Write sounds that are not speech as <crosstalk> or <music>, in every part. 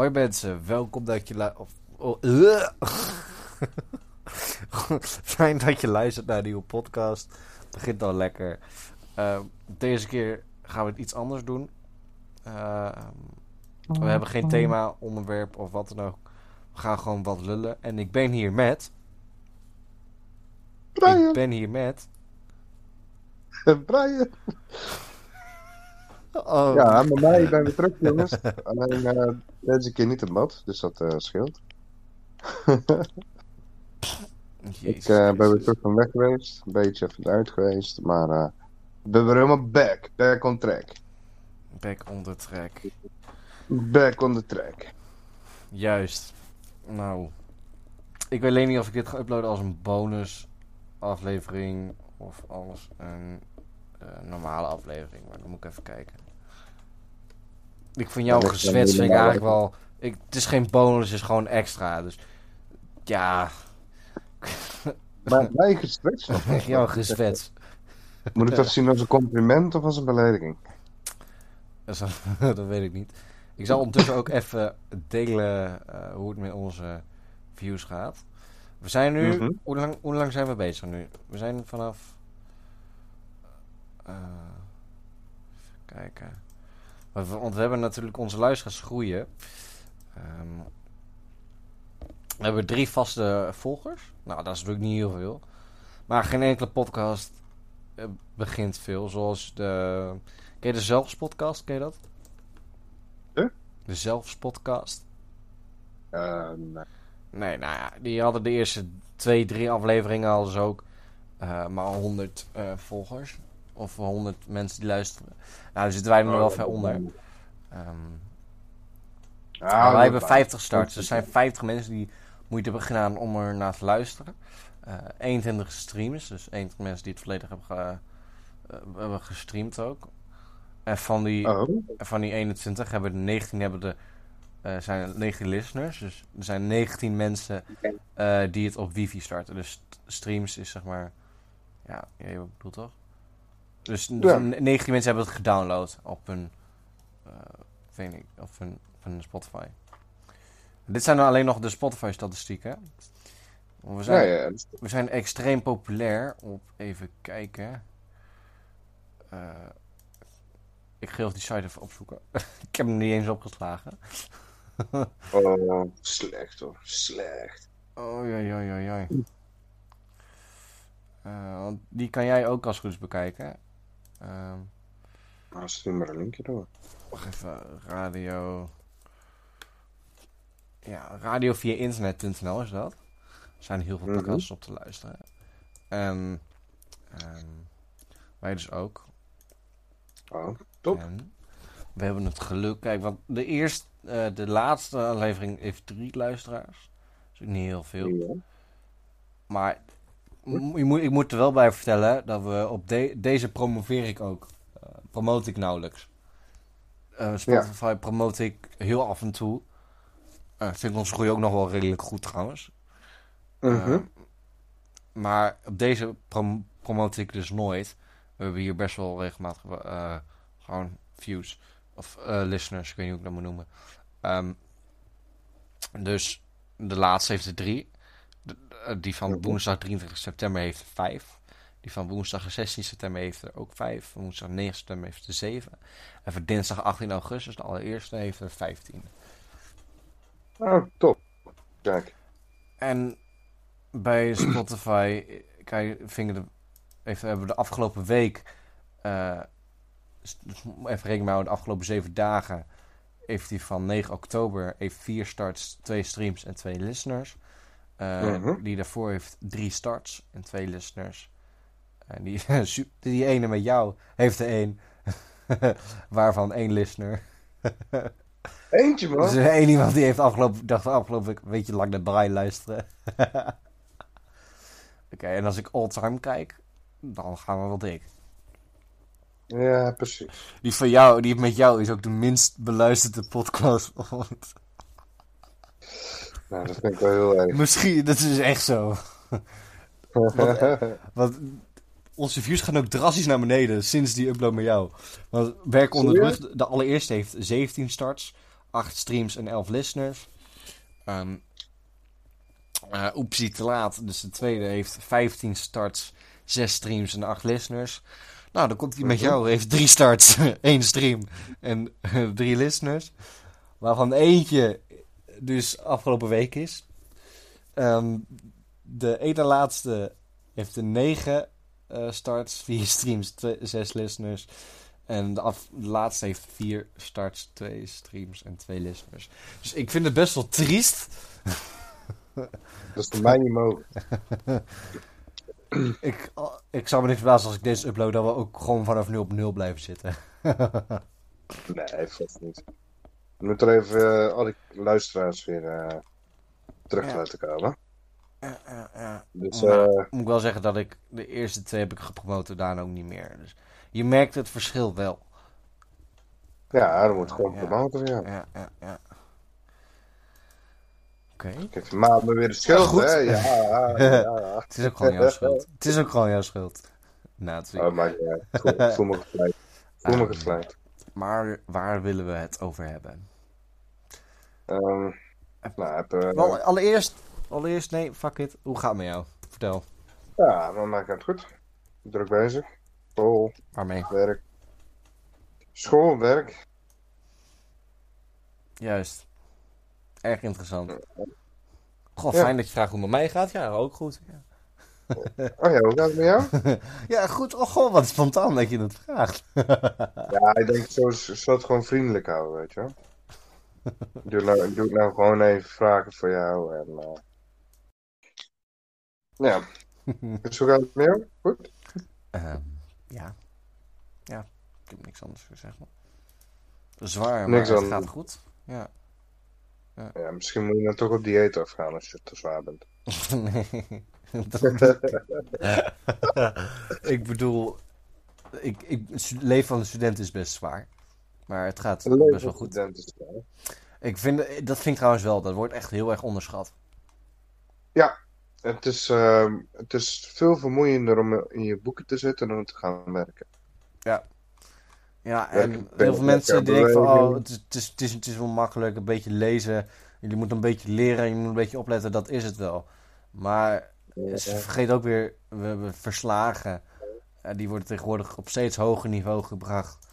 Hoi mensen, welkom dat je luistert. Oh, uh. <laughs> Fijn dat je luistert naar een nieuwe podcast. Het begint al lekker. Uh, deze keer gaan we het iets anders doen. Uh, we hebben geen thema, onderwerp of wat dan ook. We gaan gewoon wat lullen. En ik ben hier met. Brian. Ik ben hier met. <laughs> Brian. Oh. Ja, met mij ben we terug, <laughs> jongens. Alleen uh, deze keer niet in bad, dus dat uh, scheelt. <laughs> ik uh, ben weer terug van weg geweest. Een beetje even uit geweest. Maar ik ben weer helemaal back. Back on track. Back on the track. Back on the track. Juist. Nou. Ik weet alleen niet of ik dit ga uploaden als een bonus aflevering of als een normale aflevering. Maar dan moet ik even kijken. Ik vind jouw gezwets vind ik eigenlijk wel... Ik, het is geen bonus, het is gewoon extra. Dus ja... Maar <laughs> mijn gezwets? jouw gezwets. Moet ik dat zien als een compliment of als een belediging? Dat, <laughs> dat weet ik niet. Ik zal ondertussen ook even delen uh, hoe het met onze views gaat. We zijn nu... Mm -hmm. hoe, lang, hoe lang zijn we bezig nu? We zijn vanaf... Uh, kijken. Want we hebben natuurlijk onze luisteraars groeien. Um, we hebben drie vaste volgers. Nou, dat is natuurlijk niet heel veel. Maar geen enkele podcast uh, begint veel. Zoals de... Ken je de Zelfs-podcast? Ken je dat? De? De Zelfs-podcast. Uh, nee. Nee, nou ja. Die hadden de eerste twee, drie afleveringen al dus ook. Uh, maar 100 uh, volgers. Of 100 mensen die luisteren. Nou, daar zitten wij er nog wel ver onder. Um, ja, wij hebben 50 starts. Er zijn 50 mensen die moeite hebben gedaan om er naar te luisteren. Uh, 21 streams. Dus 21 mensen die het volledig hebben, ge, uh, hebben gestreamd ook. En van die, oh. van die 21 hebben de 19 hebben de, uh, zijn 19 listeners. Dus er zijn 19 mensen uh, die het op wifi starten. Dus streams is zeg maar... Ja, je bedoelt toch? Dus Ja. 19 mensen hebben het gedownload op hun, uh, weet ik, op hun, op hun Spotify. Dit zijn dan alleen nog de Spotify-statistieken. We Ja, zijn, ja. we zijn extreem populair op, even kijken. Uh, ik ga even die site even opzoeken. <laughs> ik heb hem niet eens opgeslagen. <laughs> Oh, slecht hoor. Slecht. Oh, ja, ja, ja, ja. Uh, want die kan jij ook als goed is bekijken. Uh, Nou, stuur maar een linkje door. wacht even, radio. Ja, radio via internet.nl is dat. Er zijn heel veel Mhm. podcasts op te luisteren. En ehm, wij dus ook. Oh, top. En we hebben het geluk. Kijk, want de eerste, eh, de laatste aflevering heeft drie luisteraars. Dat is ook niet heel veel. Ja. Maar je moet, ik moet er wel bij vertellen dat we op de- deze promoveer ik ook. Promote ik nauwelijks. Eh, Spotify promote ik heel af en toe. Eh vind ik onze groei ook nog wel redelijk goed trouwens. Mhm. Maar op deze prom promote ik dus nooit. We hebben hier best wel regelmatig gewoon views. Of listeners, ik weet niet hoe ik dat moet noemen. Ehm, dus de laatste heeft er drie. Eh, die van woensdag 23 september heeft er vijf. Die van woensdag 16 september heeft er ook vijf. Van woensdag 9 september heeft er zeven. En voor dinsdag 18 augustus, de allereerste, heeft er 15. Oh, top. Kijk. En bij Spotify kijk, vingen de, even, hebben we de afgelopen week, dus even rekening houden, de afgelopen zeven dagen, heeft hij van 9 oktober heeft vier starts, twee streams en twee listeners. Eh, Mhm. Die daarvoor heeft drie starts en twee listeners. En die, <laughs> su- die ene met jou heeft er één, <laughs> waarvan één listener. <laughs> Eentje, man. Dus één iemand die heeft afgelopen, dacht afgelopen week een beetje lang naar Brian luisteren. Oké, en als ik all-time kijk, dan gaan we wel dik. Ja, precies. Die van jou, die met jou is ook de minst beluisterde podcast. Nou, dat vind ik wel heel erg. Misschien, dat is echt zo. <laughs> Want onze views gaan ook drastisch naar beneden sinds die upload met jou. Want Werk onder de brug, de allereerste heeft 17 starts. 8 streams en 11 listeners. Um, uh, Oepsie te laat, dus de tweede heeft 15 starts, 6 streams en 8 listeners. Nou, dan komt hij met jou, heeft 3 starts, <laughs> 1 stream en <laughs> 3 listeners. Waarvan eentje dus afgelopen week is. Um, de ene laatste heeft een 9 uh, starts, <laughs> 4 streams, 6 listeners. En de, af, de, laatste heeft 4 starts, 2 streams en 2 listeners. Dus ik vind het best wel triest. <laughs> Dat is voor mij niet mogelijk. <laughs> ik, ik zou me niet verbazen als ik deze upload, dat we ook gewoon vanaf 0 op 0 blijven zitten. nee, vast niet. We moeten er even uh, al die luisteraars weer uh, terug ja. laten komen. Ja, ja, ja. Dus, maar, uh, moet ik wel zeggen dat ik de eerste twee heb ik gepromoot, daarna ook niet meer. Dus je merkt het verschil wel. Ja, dat moet gewoon promoten, ja. Ja, ja, ja. Oké. Okay. Kijk, weer de schuld, goed. hè? Ja, ja, ja. <laughs> het is ook gewoon jouw schuld. Het is ook gewoon jouw schuld. Nou, het. Oh, maar ja, ik voel, me gevleid. Voel me <laughs> gevleid. Maar waar willen we het over hebben? Um, nou, heb, uh, allereerst, allereerst, nee, fuck it. Hoe gaat het met jou? Vertel. Ja, maar maakt het goed. Druk bezig. School, Waarmee? werk. School, werk. Juist. Erg interessant. Goh, Ja. fijn dat je vraagt hoe het met mij gaat. Ja, ook goed. Ja, Oh ja, hoe gaat het met jou? <laughs> ja goed. Oh, goh, wat spontaan dat je het vraagt. Ja, ik denk, zo zo het gewoon vriendelijk houden, weet je wel. Ik doe, nou, ik doe nou gewoon even vragen voor jou en... eh Ja, dus hoe gaat het jou? Goed? Ehm, ja. Ja, ik heb niks anders gezegd. Zwaar, maar Niks het anders. gaat goed. Ja. Ja, misschien moet je dan toch op dieet afgaan als je te zwaar bent. <laughs> nee. <laughs> <laughs> Ik bedoel, ik, ik, leven van een student is best zwaar. Maar het gaat best wel goed. Ik vind, dat vind ik trouwens wel, dat wordt echt heel erg onderschat. Het is, ehm, het is veel vermoeiender om in je boeken te zitten dan om te gaan werken. Ja, Werken- en heel veel mensen die denken van, oh, het is, het, is, het, is, het is wel makkelijk, een beetje lezen. Jullie moeten een beetje leren, je moet een beetje opletten, dat is het wel. Maar ze vergeet ook weer, we hebben verslagen. Eh, die worden tegenwoordig op steeds hoger niveau gebracht.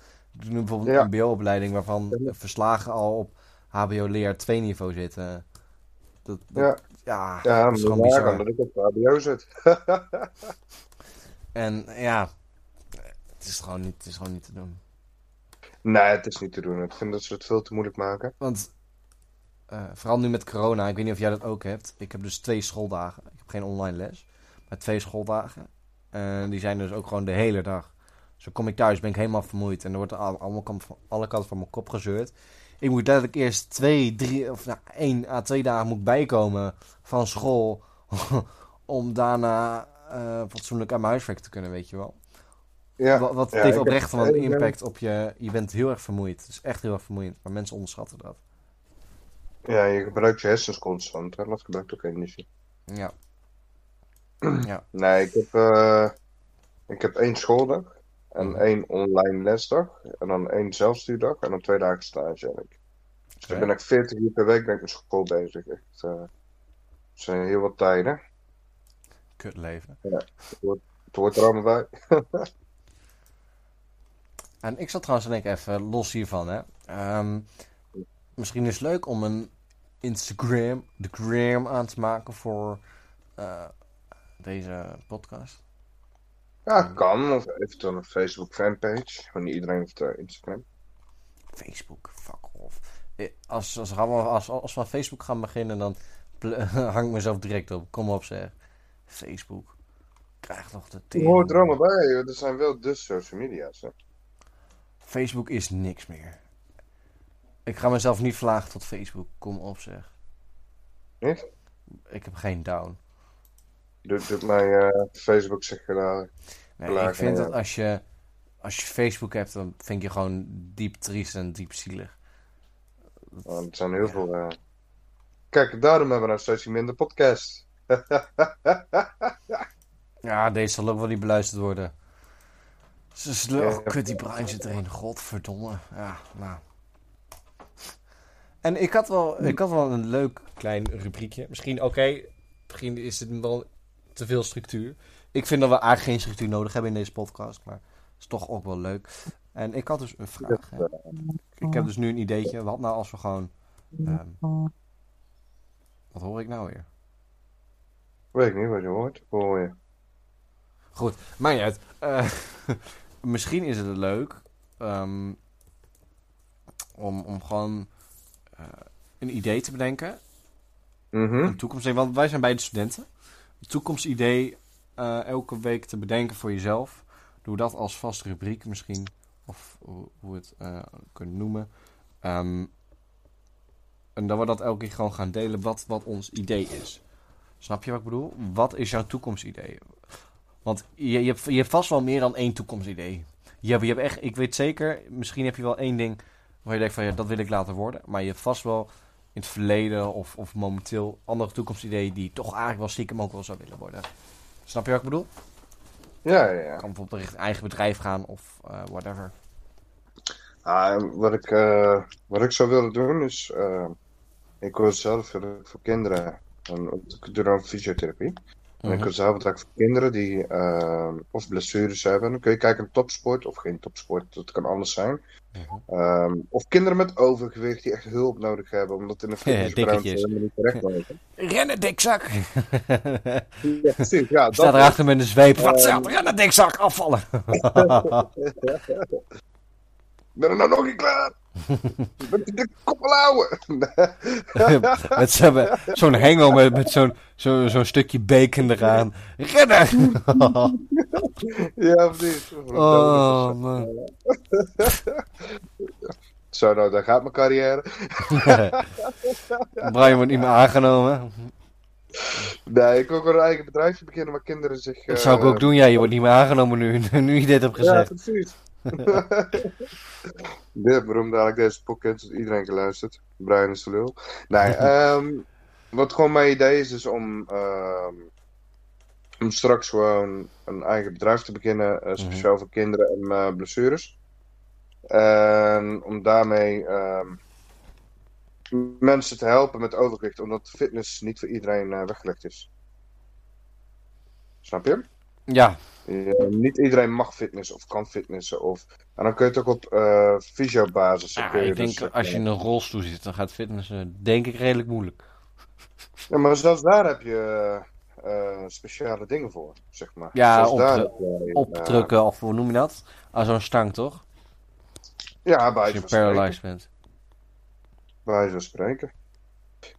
Doen bijvoorbeeld Ja. een mbo-opleiding waarvan Ja. verslagen al op hbo-leer 2 niveau zitten. Dat, dat- Ja. ja, Ja, dat is gewoon bizar. dat ik op HBO zit. <laughs> En ja, het is gewoon niet, het is gewoon niet te doen. nee, het is niet te doen. Ik vind dat ze het veel te moeilijk maken. Want eh, vooral nu met corona, ik weet niet of jij dat ook hebt. Ik heb dus twee schooldagen. Ik heb geen online les, maar twee schooldagen. En die zijn dus ook gewoon de hele dag. Dan kom ik thuis, ben ik helemaal vermoeid. En er wordt al- allemaal van, alle kanten van mijn kop gezeurd. Ik moet letterlijk eerst twee, drie, of nou, één à twee dagen moet bijkomen van school. <laughs> om daarna eh, fatsoenlijk aan mijn huiswerk te kunnen, weet je wel. Ja, Wat, wat ja, het heeft oprecht wel een impact op je. Je bent heel erg vermoeid. Het is echt heel erg vermoeiend. Maar mensen onderschatten dat. ja, je gebruikt je hersens constant. Hè? Dat gebruikt ook energie. Ja. <clears throat> ja. Nee, ik heb, eh, ik heb één schooldag. En Mhm. één online lesdag. En dan één zelfstuurdag. En dan twee dagen stage heb ik. Dus ik ben echt 40 uur per week ben ik met school bezig. Echt, eh, het zijn heel wat tijden. Kut leven. Het hoort er allemaal bij. <laughs> En ik zat trouwens denk ik even los hiervan. Hè. Ehm, misschien is het leuk om een Instagram, de gram aan te maken voor eh, deze podcast. Ja, kan. Of eventueel een Facebook fanpage. Want niet iedereen heeft eh, Instagram. Facebook, fuck off. Eh, Als, als, als, als we aan Facebook gaan beginnen, dan <laughs> hang ik mezelf direct op. Kom op zeg. Facebook. Krijg toch de tering. hoort er allemaal bij. Er zijn wel dus social media's. Hè. Facebook is niks meer. Ik ga mezelf niet verlagen tot Facebook. Kom op zeg. Niet? Ik heb geen down. Doet, doet mij eh, Facebook zeggen daar. Nee, Verlagen, ik vind ja. dat als je, als je Facebook hebt, dan vind je gewoon diep triest en diep zielig. Want er zijn heel veel. eh, Kijk, daarom hebben we nou steeds minder podcast. <laughs> Ja, deze zal ook wel niet beluisterd worden. Ze sle- Ja. oh, kut, die bruin zit erin. Godverdomme. Ja, nou. En ik had wel, ik had wel een leuk klein rubriekje. Misschien, oké, misschien is het wel te veel structuur. Ik vind dat we eigenlijk geen structuur nodig hebben in deze podcast, maar het is toch ook wel leuk. En ik had dus een vraag. Hè. Ik heb dus nu een ideetje. Wat nou als we gewoon... Um, wat hoor ik nou weer? Weet ik niet wat je hoort. Hoor je. Goed, maar niet uit. Uh, <laughs> misschien is het leuk um, om, om gewoon uh, een idee te bedenken. Mm -hmm. Een toekomstidee, want wij zijn beide studenten. Toekomstidee uh, elke week te bedenken voor jezelf. Doe dat als vaste rubriek misschien. Of hoe we het uh, kunnen noemen. Um, en dan we dat elke keer gewoon gaan delen wat, wat ons idee is. Snap je wat ik bedoel? Wat is jouw toekomstidee? Want je, je, hebt, je hebt vast wel meer dan één toekomstidee. Je hebt, je hebt echt, ik weet zeker, misschien heb je wel één ding waar je denkt van ja, dat wil ik laten worden. Maar je hebt vast wel in het verleden of, of momenteel andere toekomstideeën die toch eigenlijk wel stiekem ook wel zou willen worden. Snap je wat ik bedoel? Ja, ja, ja. Kan bijvoorbeeld richting eigen bedrijf gaan of uh, whatever. Ah, wat, ik, uh, wat ik zou willen doen is, uh, ik wil zelf voor kinderen, en ik doe dan fysiotherapie. En ik wil zelf het voor kinderen die uh, of blessures hebben. Dan kun je kijken naar topsport of geen topsport, dat kan alles zijn. Mhm. Um, of kinderen met overgewicht die echt hulp nodig hebben, omdat in een <laughs> fitnessbranche helemaal niet terecht lopen. Rennen, dikzak! <laughs> ja, precies. Ja, Staat erachter met een zweep. Wat zegt rennen, dikzak, afvallen! <laughs> ben er nou nog niet klaar? <laughs> met de koppel houden! <laughs> met zo'n hengel met, met zo'n zo, zo'n stukje bacon eraan. Rennen! <laughs> ja, precies. Oh, man. Zo, nou, daar gaat mijn carrière. Brian wordt niet meer aangenomen. Nee, ik wil gewoon een eigen bedrijfje beginnen waar kinderen zich... Dat zou ik ook doen, ja. Je wordt niet meer aangenomen nu, nu je dit hebt gezegd. Ja, precies. <laughs> dit, waarom dadelijk deze podcast iedereen geluisterd. Brian is de lul. Nee, um, <laughs> wat gewoon mijn idee is, is om, uh, om straks gewoon een eigen bedrijf te beginnen, uh, speciaal mm -hmm. voor kinderen en uh, blessures. En om daarmee uh, mensen te helpen met overgewicht, omdat fitness niet voor iedereen weggelegd is. Snap je? Ja. Ja. Niet iedereen mag fitness of kan fitnessen. Of... En dan kun je het ook op uh, fysiobasis. Ja, kun je ik denk dus, als je in een rolstoel zit, dan gaat fitnessen denk ik redelijk moeilijk. Ja, maar zelfs daar heb je uh, speciale dingen voor, zeg maar. Ja, je, opdrukken, of hoe noem je dat? Aan zo'n stang, toch? Ja, bij Als je paralyzed bent. Bij zo spreken.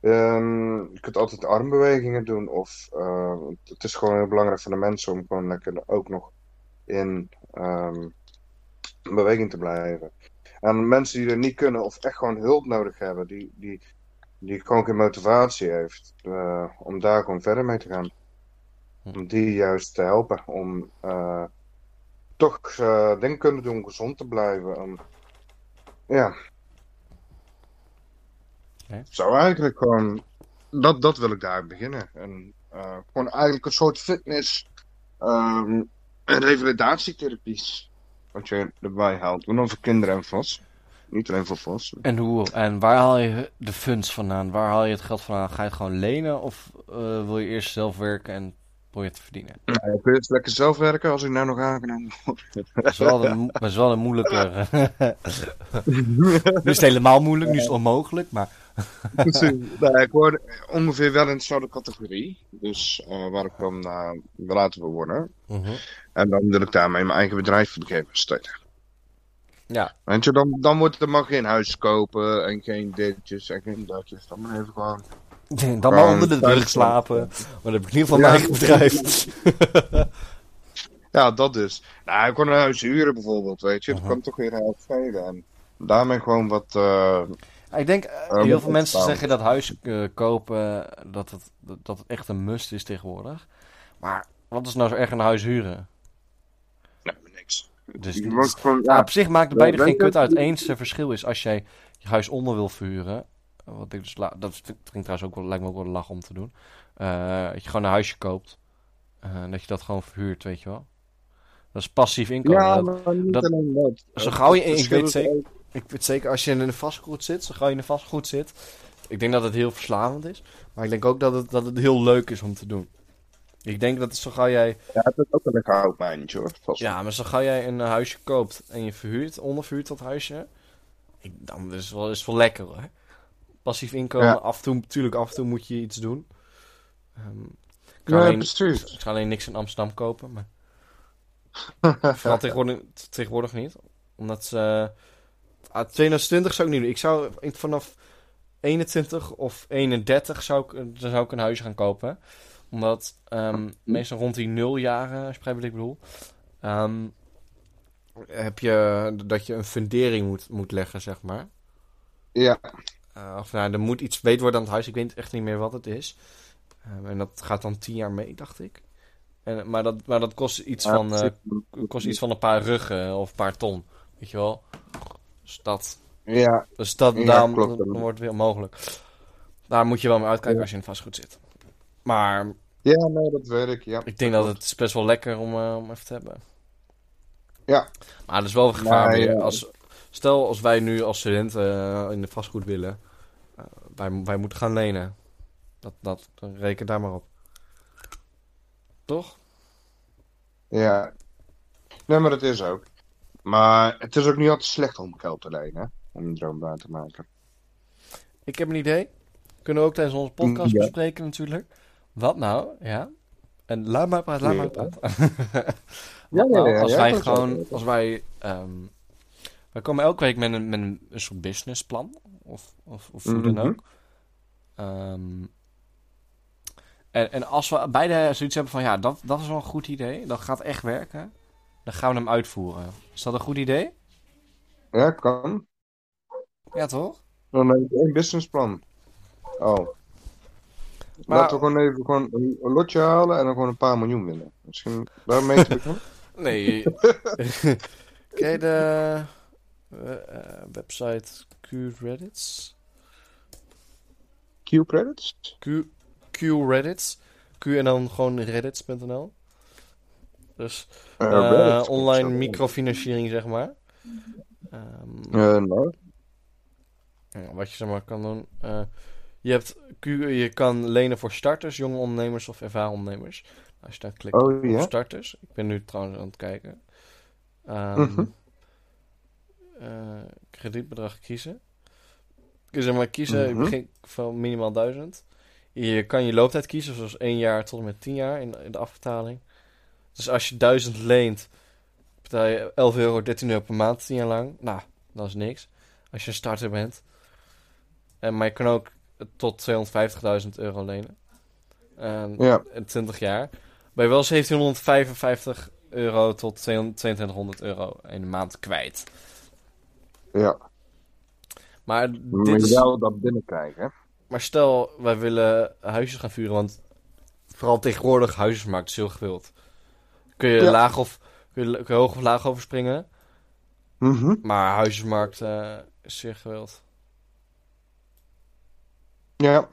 Um, je kunt altijd armbewegingen doen. Of uh, het is gewoon heel belangrijk voor de mensen om gewoon lekker ook nog in um, beweging te blijven. En mensen die er niet kunnen of echt gewoon hulp nodig hebben, die, die, die gewoon geen motivatie heeft, uh, om daar gewoon verder mee te gaan. Om die juist te helpen. Om uh, toch uh, dingen kunnen doen om gezond te blijven. Om, ja. Okay. Zou eigenlijk gewoon. Dat, dat wil ik daar beginnen. En uh, gewoon eigenlijk een soort fitness. Um, en revalidatietherapies. Wat je erbij haalt. Maar dan voor kinderen en vast. Niet alleen voor volwassenen. En hoe? En waar haal je de funds vandaan? Waar haal je het geld vandaan? Ga je het gewoon lenen? Of uh, wil je eerst zelf werken en probeer te verdienen? Ja, ik wil eerst lekker zelf werken als ik nou nog aangenomen word. Dat is wel een, dat is wel een moeilijke. <laughs> <laughs> nu is het helemaal moeilijk, nu is het onmogelijk, maar. <laughs> nee, ik word ongeveer wel in dezelfde categorie. Dus uh, waar ik dan uh, wil laten worden. Uh -huh. En dan wil ik daarmee mijn eigen bedrijf begeven steunen. Ja. Weet je, dan, dan wordt er maar geen huis kopen en geen ditjes en geen datjes. Dan maar even gewoon. <laughs> Dan maar onder de brug slapen. Maar dan heb ik in ieder geval mijn eigen bedrijf. <laughs> ja, dat dus. Nou, ik kon een huis huren bijvoorbeeld, weet je. Dat kan toch weer heel veel. En daarmee gewoon wat. Uh, ik denk, uh, heel veel mensen zeggen dat huis uh, kopen, dat het, dat het echt een must is tegenwoordig. Maar wat is nou zo erg een huis huren? Nee, niks. Dus ja, op zich maakt het beide geen kut uit. Eens het verschil is als jij je huis onder wil verhuren. Wat ik dus dat klinkt trouwens ook wel, lijkt me ook wel lach om te doen. Uh, dat je gewoon een huisje koopt. en dat je dat gewoon verhuurt, weet je wel. Dat is passief inkomen. Ja, maar niet dat, alleen dat. Zo gauw je, ik weet zeker, ik weet zeker als je in een vastgoed zit, zo ga je in een vastgoed zit. Ik denk dat het heel verslavend is. Maar ik denk ook dat het, dat het heel leuk is om te doen. Ik denk dat zo gauw jij... Ja, het is ook een lekker houtmijntje hoor. Vast. Ja, maar zo gauw jij een eh, huisje koopt en je verhuurt, onderverhuurt dat huisje. Ik, dan is het wel, is het wel lekker hoor. Passief inkomen, Ja. af en toe, natuurlijk af en toe moet je iets doen. Ehm, ik, ga Ja, alleen, ik ga alleen niks in Amsterdam kopen, maar <laughs> vooral tegenwoordig, tegenwoordig niet. Omdat ze... 2020 zou ik niet doen. Ik zou vanaf 21 of 31 zou ik, dan zou ik een huisje gaan kopen. Omdat ehm, meestal rond die nuljaren, als je begrijpt wat ik bedoel, ehm, heb je dat je een fundering moet, moet leggen, zeg maar. Ja, Eh, of nou, er moet iets beter worden aan het huis. Ik weet echt niet meer wat het is. Ehm, en dat gaat dan 10 jaar mee, dacht ik. En, maar, dat, maar dat kost iets, Ja, van, eh, kost iets van een paar ruggen of een paar ton. Weet je wel? Dus dat, Ja, dus dat Ja, daarom, klopt. dan wordt het weer onmogelijk. Daar moet je wel mee uitkijken Ja. als je in vastgoed zit. Maar ja, nee, dat weet ik. Ja. ik denk dat het is best wel lekker om, eh, om even te hebben. Ja. Maar er is wel een gevaar Nee, weer. ja. Als, stel als wij nu als studenten eh, in de vastgoed willen. eh, wij, wij moeten gaan lenen. Dat, dat, dan reken daar maar op. Toch? Ja. Nee, maar dat is ook. Maar het is ook niet altijd slecht om geld te lenen, hè? Om je droom waar te maken. Ik heb een idee. Kunnen we ook tijdens onze podcast Ja. bespreken natuurlijk. Wat nou? Ja. En laat maar praten, laat maar praten. <laughs> Ja, nou ja, als wij gewoon, als wij, ehm, wij komen elke week met een, met een, een soort businessplan. Of, of, of hoe dan Mhm. ook. Ehm, en, en als we beide zoiets hebben van, ja, dat, dat is wel een goed idee. Dat gaat echt werken. Dan gaan we hem uitvoeren. Is dat een goed idee? Ja, kan. Ja, toch? Dan heb ik één businessplan. Oh. Maar- Laten we gewoon even gewoon een lotje halen en dan gewoon een paar miljoen winnen. Misschien daarmee te beginnen? <laughs> <laughs> Nee. <laughs> Je de eh, eh, website Q-Reddits? Q-credits? Q, Q-Reddits. Q en dan gewoon reddits.nl. Dus Eh, online microfinanciering, zeg maar. Ehm, Eh, nou. wat je zeg maar kan doen. eh, je, hebt je kan lenen voor starters, jonge ondernemers of ervaren ondernemers. Als je dan klikt Oh, op starters. Ik ben nu trouwens aan het kijken. Ehm, Mhm. eh, kredietbedrag kiezen. Kun je zeg maar kiezen, Mhm. begint van minimaal 1000. Je kan je looptijd kiezen, zoals 1 jaar tot en met 10 jaar in, in de afbetaling. Dus als je 1000 leent, betaal je 11 euro, 13 euro per maand, 10 jaar lang. Nou, dat is niks. Als je een starter bent. En, maar je kan ook tot 250.000 euro lenen. En, Ja. en 20 jaar. Ben je wel 1755 euro tot 2200 euro in de maand kwijt. Ja. Maar, dit je is, wel dat binnenkrijgen, hè? maar stel, wij willen huisjes gaan vuren, want vooral tegenwoordig huisjesmarkt is heel gewild. Kun je, Ja. laag of, kun je, kun je hoog of laag overspringen, Mhm. maar huisjesmarkt eh, is zeer gewild. Ja.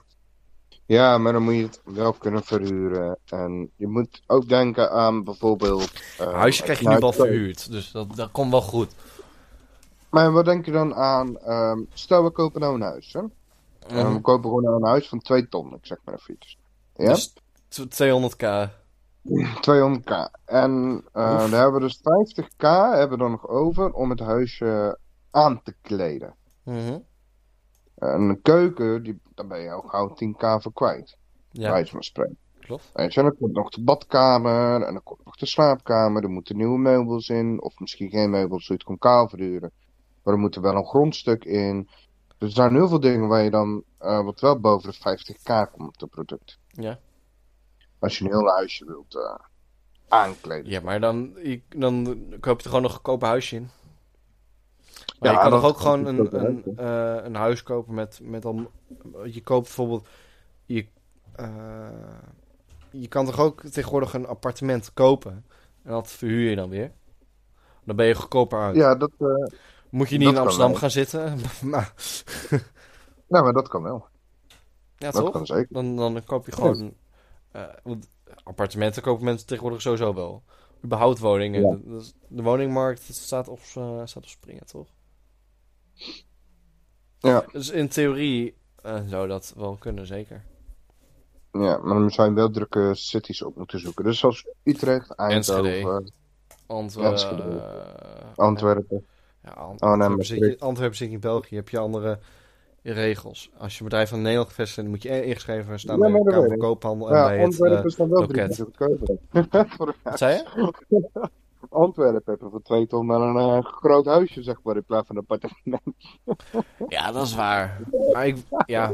Ja, maar dan moet je het wel kunnen verhuren. En je moet ook denken aan bijvoorbeeld... Een huisje krijg je nu wel ik- verhuurd, dus dat, dat komt wel goed. Maar wat denk je dan aan... ehm, stel, we kopen nou een huis, hè? En Mhm. we kopen gewoon nou een huis van 2 ton, ik zeg maar even iets. Ja? Dus t- 200k. 200k. En Oef. dan hebben we dus 50k hebben we dan nog over om het huisje aan te kleden. Mhm. En een keuken, die, daar ben je al gauw 10k voor kwijt. Ja, Bij wijze van spreken. klopt. En dan komt nog de badkamer en dan komt nog de slaapkamer. Er moeten nieuwe meubels in. Of misschien geen meubels, zoiets kon kaal verduren. Maar er moet er wel een grondstuk in. Dus er zijn heel veel dingen waar je dan, eh, wat wel boven de 50k komt op het product. Ja. Als je een heel huisje wilt eh, aankleden. Ja, maar dan, je, dan koop je er gewoon een goedkope huisje in. Maar Ja, je kan toch ook gewoon een, een, eh, een huis kopen met, met al... Je koopt bijvoorbeeld... Je, eh, je kan toch ook tegenwoordig een appartement kopen. En dat verhuur je dan weer. Dan ben je goedkoper uit. Ja, dat, Moet je niet in Amsterdam wel. gaan zitten. <laughs> maar, nou, maar dat kan wel. ja, Dat toch? kan zeker. Dan, dan koop je gewoon... eh, want appartementen kopen mensen tegenwoordig sowieso wel. Überhaupt woningen. Ja. De, de- de woningmarkt staat op, eh, staat op springen, toch? Ja, Dus in theorie eh, zou dat wel kunnen, zeker. ja, maar dan zou je wel drukke cities op moeten zoeken. Dus zoals Utrecht, Eindhoven. Antwerpen. Antwerpen. Ja, Oh, nee, Antwerpen, maar zit je, Antwerpen zit in België, heb je andere regels. Als je een bedrijf van Nederland gevestigd bent, moet je ingeschreven staan Ja, bij maar de Kamer van. Koophandel en Ja, bij het... Antwerpen eh, is dan wel drie loket. <laughs> wat zei je? <laughs> Antwerpen heb je voor twee ton wel een eh, groot huisje, zeg maar, in plaats van een appartement. <laughs> Ja, dat is waar. Maar, ik, ja.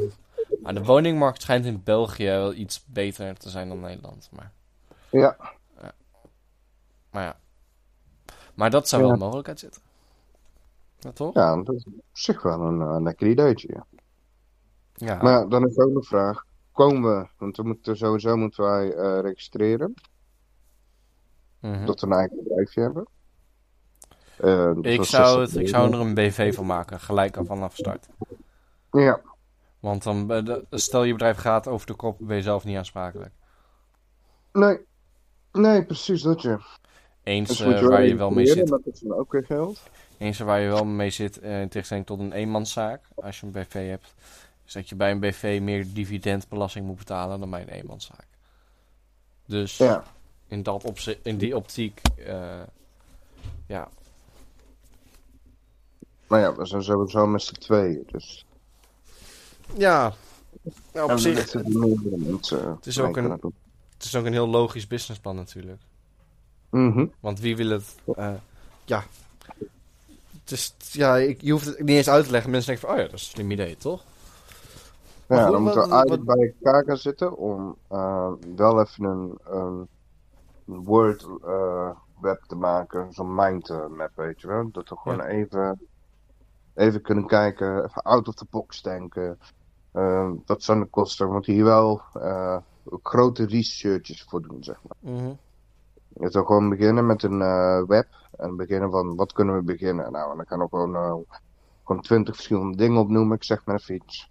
maar de woningmarkt schijnt in België wel iets beter te zijn dan Nederland. Maar, Ja, maar ja. Maar dat zou wel Ja. een mogelijkheid zitten. Ja, toch? ja, dat is op zich wel een eh, lekker ideetje. Ja. Maar dan is ook de vraag, komen we, want we moeten sowieso moeten wij eh, registreren, Mhm. dat we een eigen bedrijfje hebben. Eh, dus Ik zou, 60 het, ik zou er een BV van maken, gelijk al vanaf start. Ja, Want dan, stel je bedrijf gaat over de kop, ben je zelf niet aansprakelijk. nee, nee, precies dat je. Eens Dus je waar je wel mee zit, Dat is dan ook weer geld. Eens waar je wel mee zit, eh, in tegenstelling tot een eenmanszaak, als je een BV hebt, is dat je bij een BV meer dividendbelasting moet betalen dan bij een eenmanszaak. Dus Ja, in, dat in die optiek, eh, ja, maar ja, we zijn sowieso met z'n tweeën, dus. ja, nou, op zich, meerdere mensen. Het is ook een- het is ook een heel logisch businessplan natuurlijk. Mhm. Want wie wil het? eh, ja. Is, ja, ik, je hoeft het niet eens uit te leggen. Mensen denken van, oh ja, dat is een slim idee, toch? Maar Ja, goed, dan moeten we wat- eigenlijk bij elkaar gaan zitten om eh, wel even een, een Word eh, web te maken, zo'n mindmap, weet je wel. Dat we gewoon even, even kunnen kijken, even out of the box denken. Eh, wat zijn de kosten? We moeten hier wel eh, grote researches voor doen, zeg maar. Mhm. Je zou gewoon beginnen met een eh, web en beginnen van wat kunnen we beginnen. Nou, en dan kan ik gewoon, eh, gewoon twintig verschillende dingen opnoemen, ik zeg maar even iets.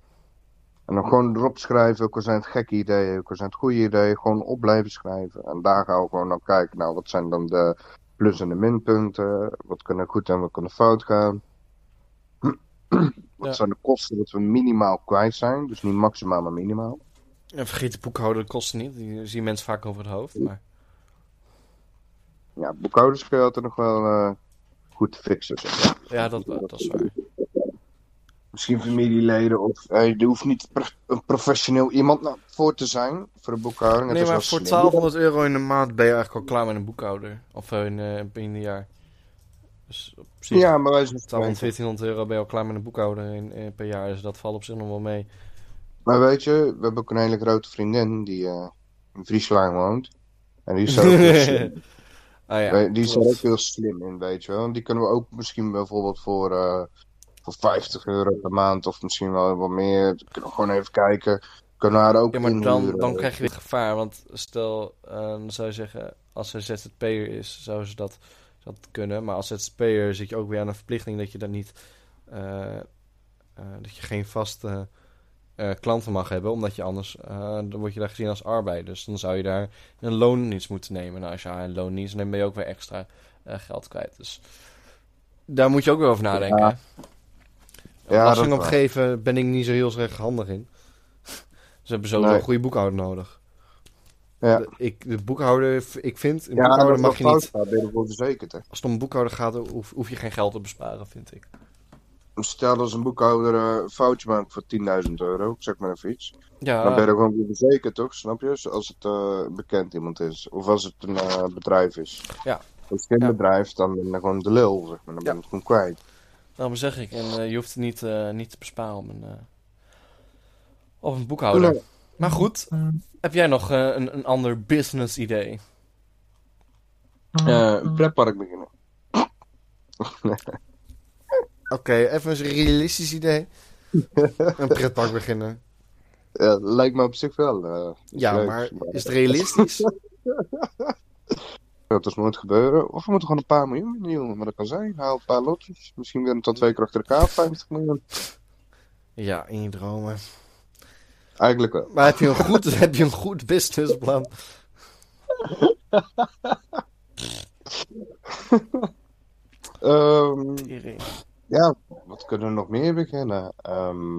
En dan gewoon erop schrijven, ook al zijn het gekke ideeën, ook al zijn het goede ideeën, gewoon op blijven schrijven. En daar gaan we gewoon naar kijken, nou wat zijn dan de plus- en de minpunten, wat kan er goed en wat kan er fout gaan. wat Ja. zijn de kosten dat we minimaal kwijt zijn, dus niet maximaal maar minimaal. En vergeet de boekhouden, dat kost niet. Die zien mensen vaak over het hoofd. Maar... Ja, boekhouders kun je altijd nog wel eh, goed fixen. Zeg maar. Ja, dat, dat is waar. Misschien familieleden of eh, er hoeft niet een professioneel iemand nou, voor te zijn voor de boekhouding. Nee, maar voor slim. 1200 euro in de maand ben je eigenlijk al klaar met een boekhouder. Of eh, in, een jaar. Dus Ja, maar wij zijn 1200, 1400 euro ben je al klaar met een boekhouder in, per jaar. Dus dat valt op zich nog wel mee. Maar weet je, we hebben ook een hele grote vriendin die in Friesland woont. En die is ook <laughs> ah, ja, die klopt. ook heel slim in, weet je wel. Die kunnen we ook misschien bijvoorbeeld voor, eh, voor 50 euro per maand of misschien wel wat meer. Dan kunnen we gewoon even kijken. Kunnen we haar ook Ja, maar dan, dan krijg je weer gevaar. Want stel, eh, dan zou je zeggen, als ze ZZP'er is, zou ze dat, dat kunnen. Maar als ZZP'er zit je ook weer aan een verplichting dat je dan niet, eh, dat je geen vaste eh, klanten mag hebben. Omdat je anders, eh, dan word je daar gezien als arbeider. Dus dan zou je daar een loondienst moeten nemen. Nou, als je haar een loondienst neemt, ben je ook weer extra eh, geld kwijt. Dus daar moet je ook weer over nadenken. Ja. Ja, Belasting opgeven ben ik niet zo heel erg handig in. <laughs> Ze hebben sowieso Nee. een goede boekhouder nodig. Ja. De, ik, de boekhouder, ik vind, een Ja, boekhouder mag je niet. fout gaat, ben je verzekerd, hè. Als het om een boekhouder gaat, hoef, hoef je geen geld te besparen, vind ik. Stel dat een boekhouder eh, een foutje maakt voor 10.000 euro, ik zeg maar even iets. Ja, Dan ben je er gewoon voor verzekerd, toch? Snap je? Als het eh, bekend iemand is. Of als het een eh, bedrijf is. Ja. Als het geen Ja. bedrijf, dan ben je gewoon de lul, zeg maar. Dan ben je Ja. het gewoon kwijt. daarom zeg ik. En eh, je hoeft het niet, eh, niet te besparen op een, eh, op een boekhouder. Nee. Maar goed, heb jij nog eh, een, een ander business idee? Eh, een pretpark beginnen. <laughs> Oké, even een realistisch idee. een pretpark beginnen. Ja, lijkt me op zich wel. eh, Ja, maar is het realistisch? <laughs> Dat is nooit gebeuren. Of we moeten gewoon een paar miljoen in, jongen. Maar dat kan zijn. Haal een paar lotjes. Misschien weer tot twee keer achter elkaar 50 miljoen. ja, in je dromen. Eigenlijk wel. Maar heb je een goed, <laughs> heb je een goed businessplan? <laughs> Ehm, Tering. Ja, wat kunnen we nog meer beginnen? Ehm,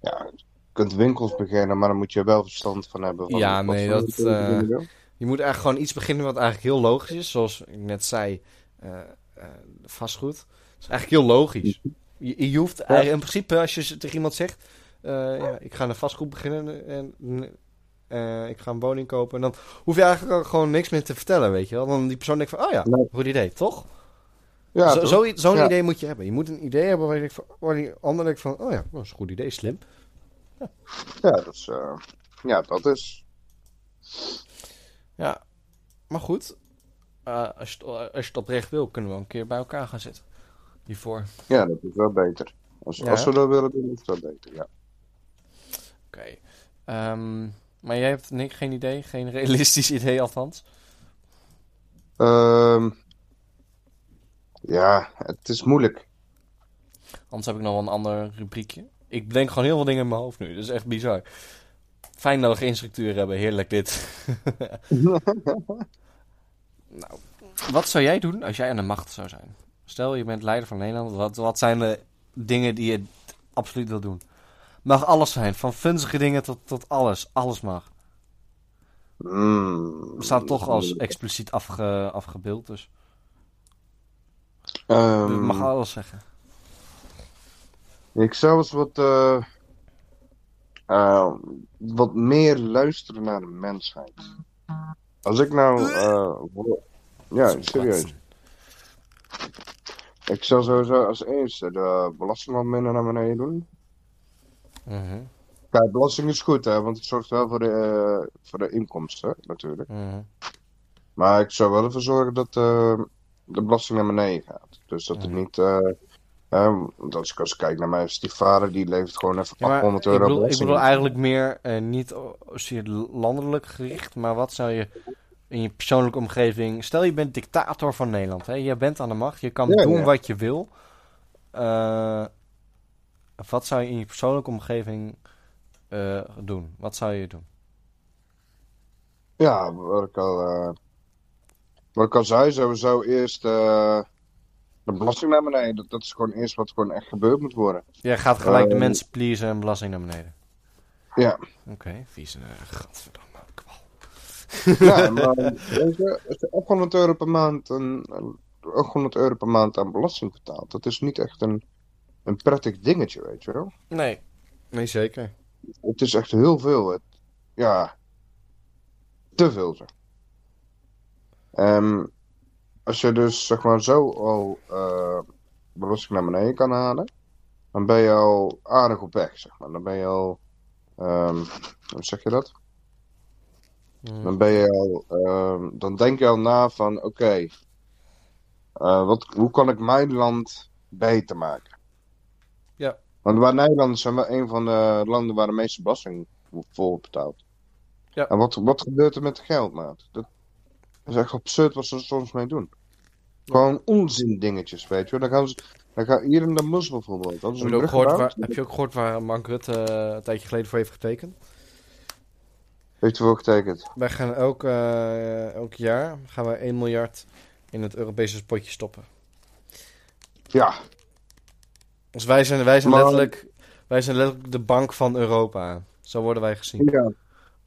ja, je kunt winkels beginnen, maar dan moet je wel verstand van hebben. Van Ja, nee, dat, winkels je moet eigenlijk gewoon iets beginnen wat eigenlijk heel logisch is. Zoals ik net zei, eh, eh, vastgoed. Dat is eigenlijk heel logisch. Je, je hoeft eigenlijk, in principe, als je tegen iemand zegt... ja, ik ga een vastgoed beginnen en ik ga een woning kopen. En dan hoef je eigenlijk gewoon niks meer te vertellen, weet je wel. Dan die persoon denkt van, oh ja, goed idee, toch? Ja, Zo-? Zo'n Ja. idee moet je hebben. Je moet een idee hebben waar, je van, waar die ander denkt van... Oh ja, dat is een goed idee, slim. ja, dat is, eh, ja, dat is. Ja, maar goed. eh, als, je, het- als je het oprecht wil, kunnen we een keer bij elkaar gaan zitten. Hiervoor. Ja, dat is wel beter. Als, Ja. als we dat willen doen, is wel beter, ja. Oké. Ehm, maar jij hebt geen idee? Geen realistisch <laughs> idee althans? Ehm, ja, het is moeilijk. Anders heb ik nog wel een ander rubriekje. Ik bedenk gewoon heel veel dingen in mijn hoofd nu. Dat is echt bizar. Fijn dat we geen structuur hebben. Heerlijk dit. <laughs> nou, wat zou jij doen als jij aan de macht zou zijn? Stel, je bent leider van Nederland. Wat, wat zijn de dingen die je absoluut wil doen? Mag alles zijn. Van funzige dingen tot, tot alles. Alles mag. Mm, We staan toch als expliciet afge, afgebeeld. Dus Je mag alles zeggen. Ik zou eens wat, eh, eh, wat meer luisteren naar de mensheid. Als ik nou. eh, ja, serieus. Ik zou sowieso als eerste de belasting wat minder naar beneden doen. Mhm, Kijk, belasting is goed, hè, want het zorgt wel voor de, voor de inkomsten, natuurlijk. mhm. Maar ik zou wel ervoor zorgen dat de belasting naar beneden gaat. Dus dat het niet. want als ik als ik kijk naar mij, is die vader die levert gewoon even Ja, maar 800 ik euro bedoel, ik bedoel eigenlijk meer eh, niet landelijk gericht, maar wat zou je in je persoonlijke omgeving... Stel je bent dictator van Nederland, hè? je bent aan de macht, je kan Ja, doen ja. wat je wil. Eh, wat zou je in je persoonlijke omgeving eh, doen? Wat zou je doen? Ja, wat ik al, wat ik al zei, sowieso eerst eh, de belasting naar beneden. Dat, dat is gewoon eerst wat gewoon echt gebeurd moet worden. Jij gaat gelijk de Eh, mensen pleasen en belasting naar beneden. Ja. Oké, vies. Uh, gadverdamme, kwal. <laughs> Ja, <laughs> maar weet je, als je 800 euro per maand, een, een- 800 euro per maand aan belasting betaalt, dat is niet echt een, een prettig dingetje, weet je wel. Nee, nee zeker. Het is echt heel veel. Het, ja, te veel zeg. Ehm, als je dus zeg maar zo al eh, belasting naar beneden kan halen, dan ben je al aardig op weg, zeg maar. Dan ben je al, ehm, hoe zeg je dat? Mhm. Dan ben je al, ehm, dan denk je al na van, oké, eh, wat, hoe kan ik mijn land beter maken? Ja. Want wij Nederlanders zijn wel een van de landen waar de meeste belasting voor betaalt. Ja. En wat, wat gebeurt er met het geld, maat? Dat is echt absurd wat ze er soms mee doen. Gewoon onzin dingetjes, weet je wel. Dan gaan ze, dan gaan, hier in de Mus bijvoorbeeld. Dat is Heb een je, ook gehoord waar, heb je ook gehoord waar Mark Rutte eh, een tijdje geleden voor heeft getekend? Heeft u wel getekend? Wij gaan elk, elk jaar gaan we 1 miljard in het Europese potje stoppen. Ja, Dus wij zijn, wij zijn, Maar- letterlijk, wij zijn letterlijk de bank van Europa. Zo worden wij gezien. ja.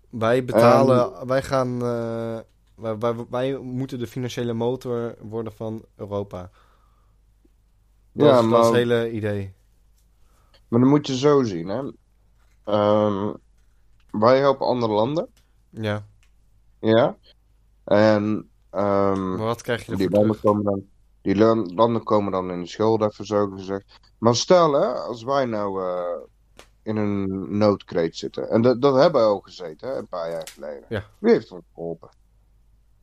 Wij betalen, wij gaan, eh, wij, wij, wij moeten de financiële motor worden van Europa. Dat, Ja, is, dat is het hele idee. Maar dan moet je zo zien, hè. Ehm, wij helpen andere landen, Ja, ja. En ehm, maar wat krijg je die, ervoor landen terug? komen dan, die lan- landen komen dan in de schuld, even zo gezegd. Maar stel, hè, als wij nou eh, in een noodkreet zitten. En dat, dat hebben we al gezeten, hè, een paar jaar geleden. Ja. Wie heeft ons geholpen?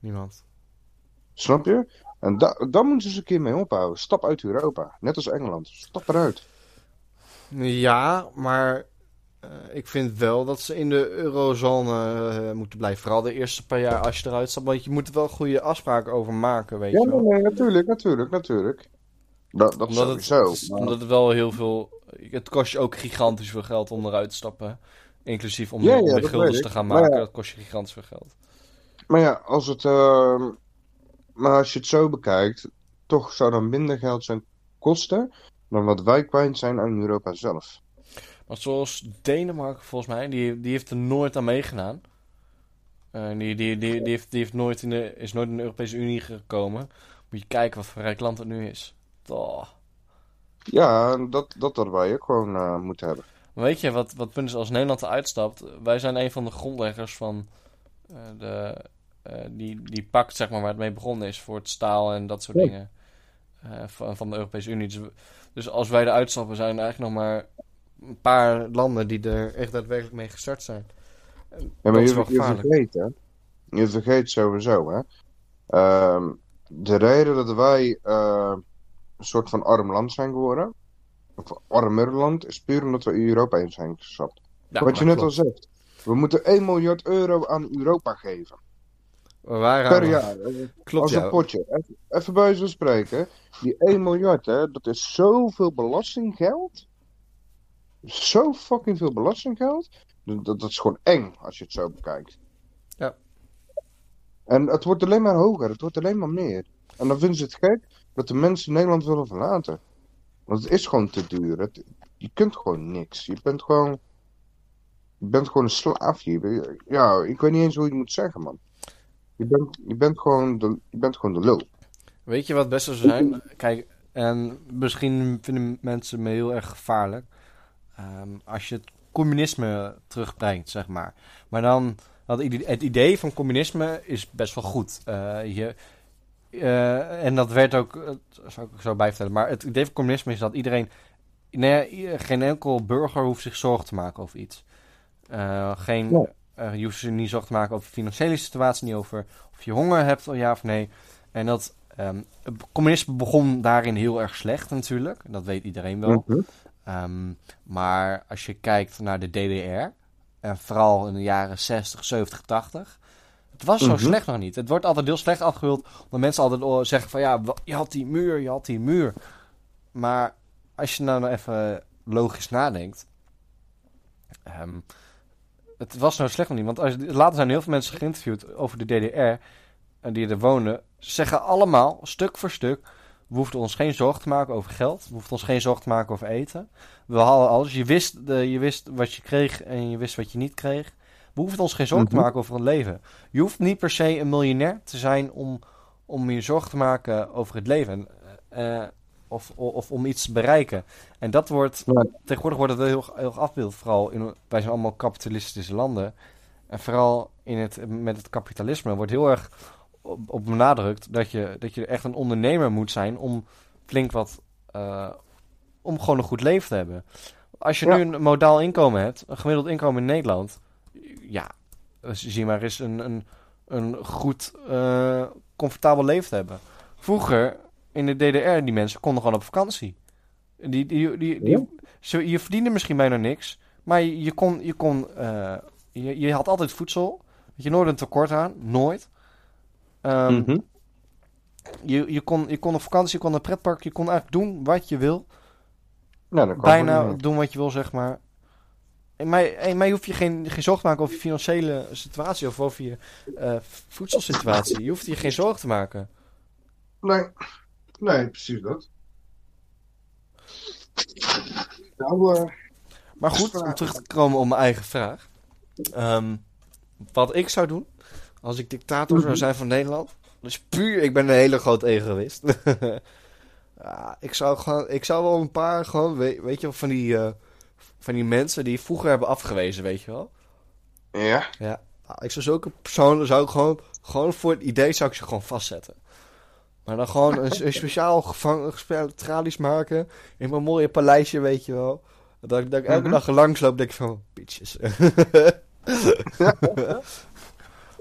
Niemand. Snap je? En da daar moeten ze eens een keer mee ophouden. Stap uit Europa. Net als Engeland. Stap eruit. Ja, maar eh, ik vind wel dat ze in de eurozone eh, moeten blijven. Vooral de eerste paar jaar als je eruit stapt. Want je moet er wel goede afspraken over maken, weet Ja, je wel. nee, natuurlijk, natuurlijk, natuurlijk. Dat, dat Omdat het, maar- omdat het wel heel veel... Het kost je ook gigantisch veel geld om eruit te stappen. Inclusief om, Ja, ja, guldens weet te gaan maken. ja. Dat kost je gigantisch veel geld. Maar ja, als het. ehm, maar als je het zo bekijkt. toch zou dan minder geld zijn kosten dan wat wij kwijt zijn aan Europa zelf. Maar zoals Denemarken volgens mij, die, die heeft er nooit aan meegedaan. Eh, die, die, die, die, heeft, die heeft nooit in de, is nooit in de Europese Unie gekomen. Moet je kijken wat voor rijk land het nu is. Toch. Ja, dat, dat hadden wij ook gewoon eh, moeten hebben. Maar weet je wat, wat punt is als Nederland eruit stapt? Wij zijn een van de grondleggers van eh, de, die, die pakt zeg maar waar het mee begonnen is voor het staal en dat soort Ja. dingen eh, van, van de Europese Unie. Dus, dus als wij eruit stappen, zijn er eigenlijk nog maar een paar landen die er echt daadwerkelijk mee gestart zijn. Ja, dat maar is je, wel je gevaarlijk. vergeet, hè. Je vergeet sowieso, hè. Ehm, de reden dat wij eh, een soort van arm land zijn geworden, of armer land, is puur omdat we Europa in zijn gestapt. Ja, Wat je net al zegt. We moeten 1 miljard euro aan Europa geven. Per jaar. Klopt, Als ja. een potje. Even, bij zo spreken. Die 1 miljard, hè, dat is zoveel belastinggeld. Zo fucking veel belastinggeld. Dat, dat is gewoon eng als je het zo bekijkt. Ja. En het wordt alleen maar hoger. Het wordt alleen maar meer. En dan vinden ze het gek dat de mensen Nederland willen verlaten. Want het is gewoon te duur. Het, je kunt gewoon niks. Je bent gewoon. Je bent gewoon een slaafje. Je bent- Ja, ik weet niet eens hoe je het moet zeggen, man. Je bent, je bent, gewoon, de, je bent gewoon de lul. Weet je wat het beste zou zijn? Kijk, en misschien vinden mensen me heel erg gevaarlijk. ehm, als je het communisme terugbrengt, zeg maar. Maar dan, dat ide- het idee van communisme is best wel goed. Eh, je, eh, en dat werd ook, eh, zou ik zo bijvertellen. Maar het idee van communisme is dat iedereen, nee, geen enkel burger hoeft zich zorgen te maken over iets. Geen, Ja. Eh, je hoeft zich niet zorgen te maken over de financiële situatie, niet over of je honger hebt, ja of nee. En dat ehm, het communisme begon daarin heel erg slecht natuurlijk. Dat weet iedereen wel. Mhm. Ehm, maar als je kijkt naar de DDR, en vooral in de jaren 60, 70, 80, het was zo Mhm. slecht nog niet. Het wordt altijd heel slecht afgebeeld, omdat mensen altijd zeggen van ja, je had die muur, je had die muur. Maar als je nou even logisch nadenkt, ehm, het was nou slecht nog niet. Want als, later zijn heel veel mensen geïnterviewd over de DDR, en die er woonden. Ze zeggen allemaal, stuk voor stuk, we hoefden ons geen zorgen te maken over geld. We hoefden ons geen zorgen te maken over eten. We hadden alles. Je wist, de, je wist wat je kreeg en je wist wat je niet kreeg. We hoefden ons geen zorgen te Mhm. maken over een leven. Je hoeft niet per se een miljonair te zijn om, om je zorgen te maken over het leven. Eh, of, of, of om iets te bereiken. En dat wordt, Ja. tegenwoordig wordt het heel, heel erg afbeeld. Vooral in, wij zijn allemaal kapitalistische landen. En vooral in het, met het kapitalisme wordt heel erg op, op benadrukt dat je, dat je echt een ondernemer moet zijn om flink wat. eh, om gewoon een goed leven te hebben. Als je Ja. nu een modaal inkomen hebt, een gemiddeld inkomen in Nederland. Ja, zie maar eens een, een, een goed, eh, comfortabel leven te hebben. Vroeger in de DDR, die mensen konden gewoon op vakantie. Die, die, die, die, Ja. ze, je verdiende misschien bijna niks, maar je, je kon, je, kon eh, je, je had altijd voedsel. Je nooit een tekort aan, nooit. Ehm, Mhm. je, je, kon, je kon op vakantie, je kon naar een pretpark, je kon eigenlijk doen wat je wil. Kan Bijna doen wat je wil, zeg maar. En mij, en mij hoef je geen, geen zorgen te maken over je financiële situatie of over je eh, voedselsituatie. Je hoeft je geen zorgen te maken. Nee. Nee, precies dat. Nou, eh, Maar goed, om terug te komen op mijn eigen vraag. Ehm, wat ik zou doen als ik dictator zou Mhm. zijn van Nederland. Dus puur, ik ben een hele grote egoïst. ja, <laughs> ik, zou gewoon, ik zou wel een paar gewoon, weet, weet je wel, van die, eh, van die mensen die vroeger hebben afgewezen, weet je wel. ja. Ja, nou, ik zou zulke personen zou ik gewoon, gewoon voor het idee zou ik ze gewoon vastzetten. Maar dan gewoon een, een speciaal gevangen, tralies maken in mijn mooie paleisje, weet je wel. Dat ik, dat ik elke Mhm. dag langs loop, denk ik van, bitches. <laughs>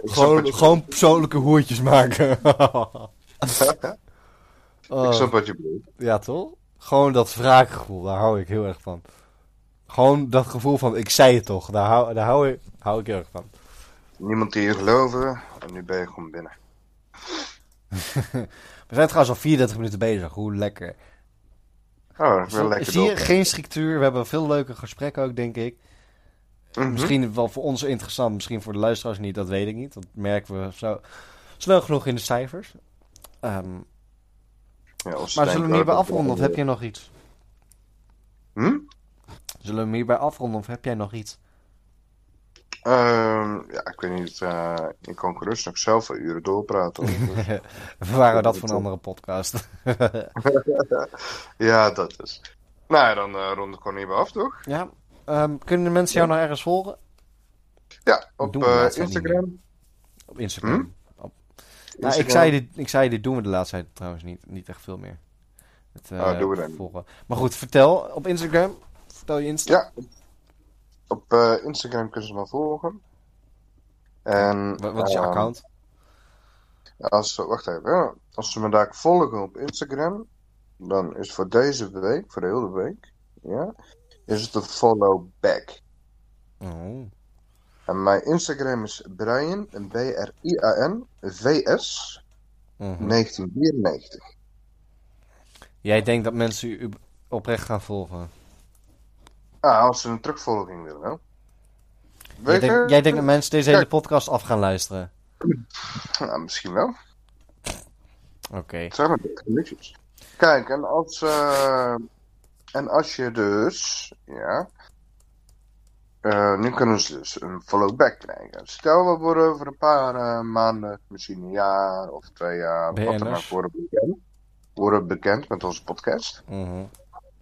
Gewoon, persoonlijke hoertjes maken. Oh, <laughs> Ik snap wat je bedoelt. ja, toch? Gewoon dat wraakgevoel, daar hou ik heel erg van. Gewoon dat gevoel van, ik zei het toch, daar hou, daar hou, ik, hou ik heel erg van. Niemand die je geloven. En nu ben je gewoon binnen. <laughs> We zijn trouwens al 34 minuten bezig, hoe lekker. Oh, ben lekker zie je, geen structuur. We hebben veel leuke gesprekken ook, denk ik. Mhm. Misschien wel voor ons interessant, misschien voor de luisteraars niet, dat weet ik niet. Dat merken we zo snel genoeg in de cijfers. Ehm, Ja, Maar zullen we hem hierbij afronden of heb je nog iets? Hm? Zullen we hem hierbij afronden of heb jij nog iets? Ehm, ja, ik weet niet. eh, ik kan gerust nog zelf uren doorpraten. Dus- <laughs> We waren dat van een andere podcast. <laughs> ja, dat is. Nou ja, dan eh rond ik gewoon hierbij af, toch? ja, ehm, kunnen de mensen jou nog ergens volgen? Ja, op eh, niet Instagram. Op Instagram. Op... Nou, ik, Instagram. zei dit, ik zei dit doen we de laatste tijd trouwens niet, niet echt veel meer. Het, eh, Ah, doen we dan. volgen. Maar goed, vertel op Instagram. Vertel je Insta. Ja, op eh, Instagram kunnen ze me volgen. En Wat, wat is je ehm, account? Als, wacht even, als ze me daar volgen op Instagram, dan is voor deze week, voor de hele week, ja, is het een follow back. Oh. En mijn Instagram is Brian, een B-R-I-A-N, VS, Mhm. 1994. Jij denkt dat mensen u oprecht gaan volgen? Ah, als ze een terugvolging willen, wel. Jij Weet je? denkt, jij denkt dat mensen deze hele podcast af gaan luisteren? Nou, misschien wel. Oké. Zeg maar, liedjes. Kijk, en als, eh, en als je dus, ja, eh, nu kunnen ze dus een follow back krijgen. Stel, we worden over een paar eh, maanden, misschien een jaar of twee jaar, wat dan ook, worden bekend. Worden bekend met onze podcast. Mhm.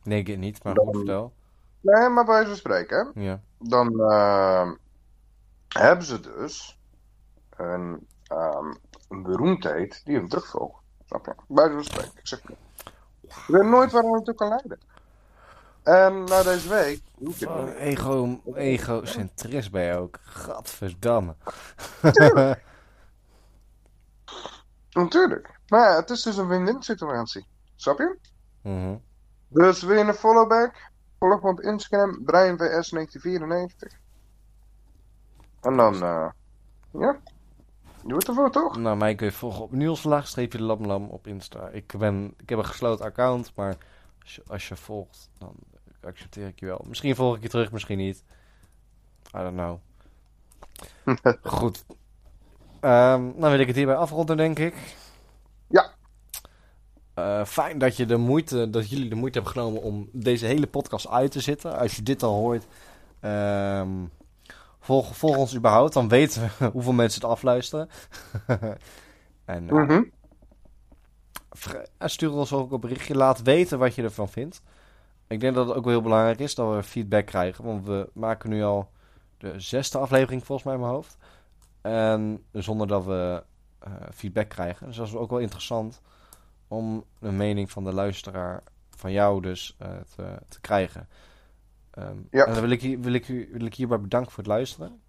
Nee, ik niet, maar Dan- goed, vertel. Nee, maar bij ze spreken. Ja. dan eh, hebben ze dus een, ehm, een beroemdheid die hem terugvolgt. Snap je? Bij zo'n spreken. Ik zeg weet nooit waar het naartoe kan leiden. En na deze week. Oh, ego, egocentrist ben je ook. Gadverdamme. Natuurlijk. Maar ja, het is dus een win-win situatie. Snap je? Mhm. Dus wil je een followback? Volg me op Instagram, BrianVS1994. En dan, eh ja. Doe het ervoor, toch? Nou, mij kun je volgen op Niels laagstreepje lamlam op Insta. Ik, ben, ik heb een gesloten account, maar als je, als je volgt, dan accepteer ik je wel. Misschien volg ik je terug, misschien niet. I don't know. <laughs> Goed. Ehm, dan wil ik het hierbij afronden, denk ik. Eh, fijn dat, je de moeite, dat jullie de moeite hebben genomen om deze hele podcast uit te zitten. Als je dit al hoort, ehm, volg, volg ons überhaupt. Dan weten we <laughs> hoeveel mensen het afluisteren. <laughs> en eh, Mhm. en stuur ons ook een berichtje. Laat weten wat je ervan vindt. Ik denk dat het ook wel heel belangrijk is dat we feedback krijgen. Want we maken nu al de zesde aflevering volgens mij in mijn hoofd. En zonder dat we eh, feedback krijgen. Dus dat is ook wel interessant om een mening van de luisteraar, van jou dus, eh, te, te krijgen. Ehm, Ja. En dan wil ik, wil, ik, wil ik hierbij bedanken voor het luisteren.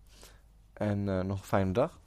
En eh, nog een fijne dag.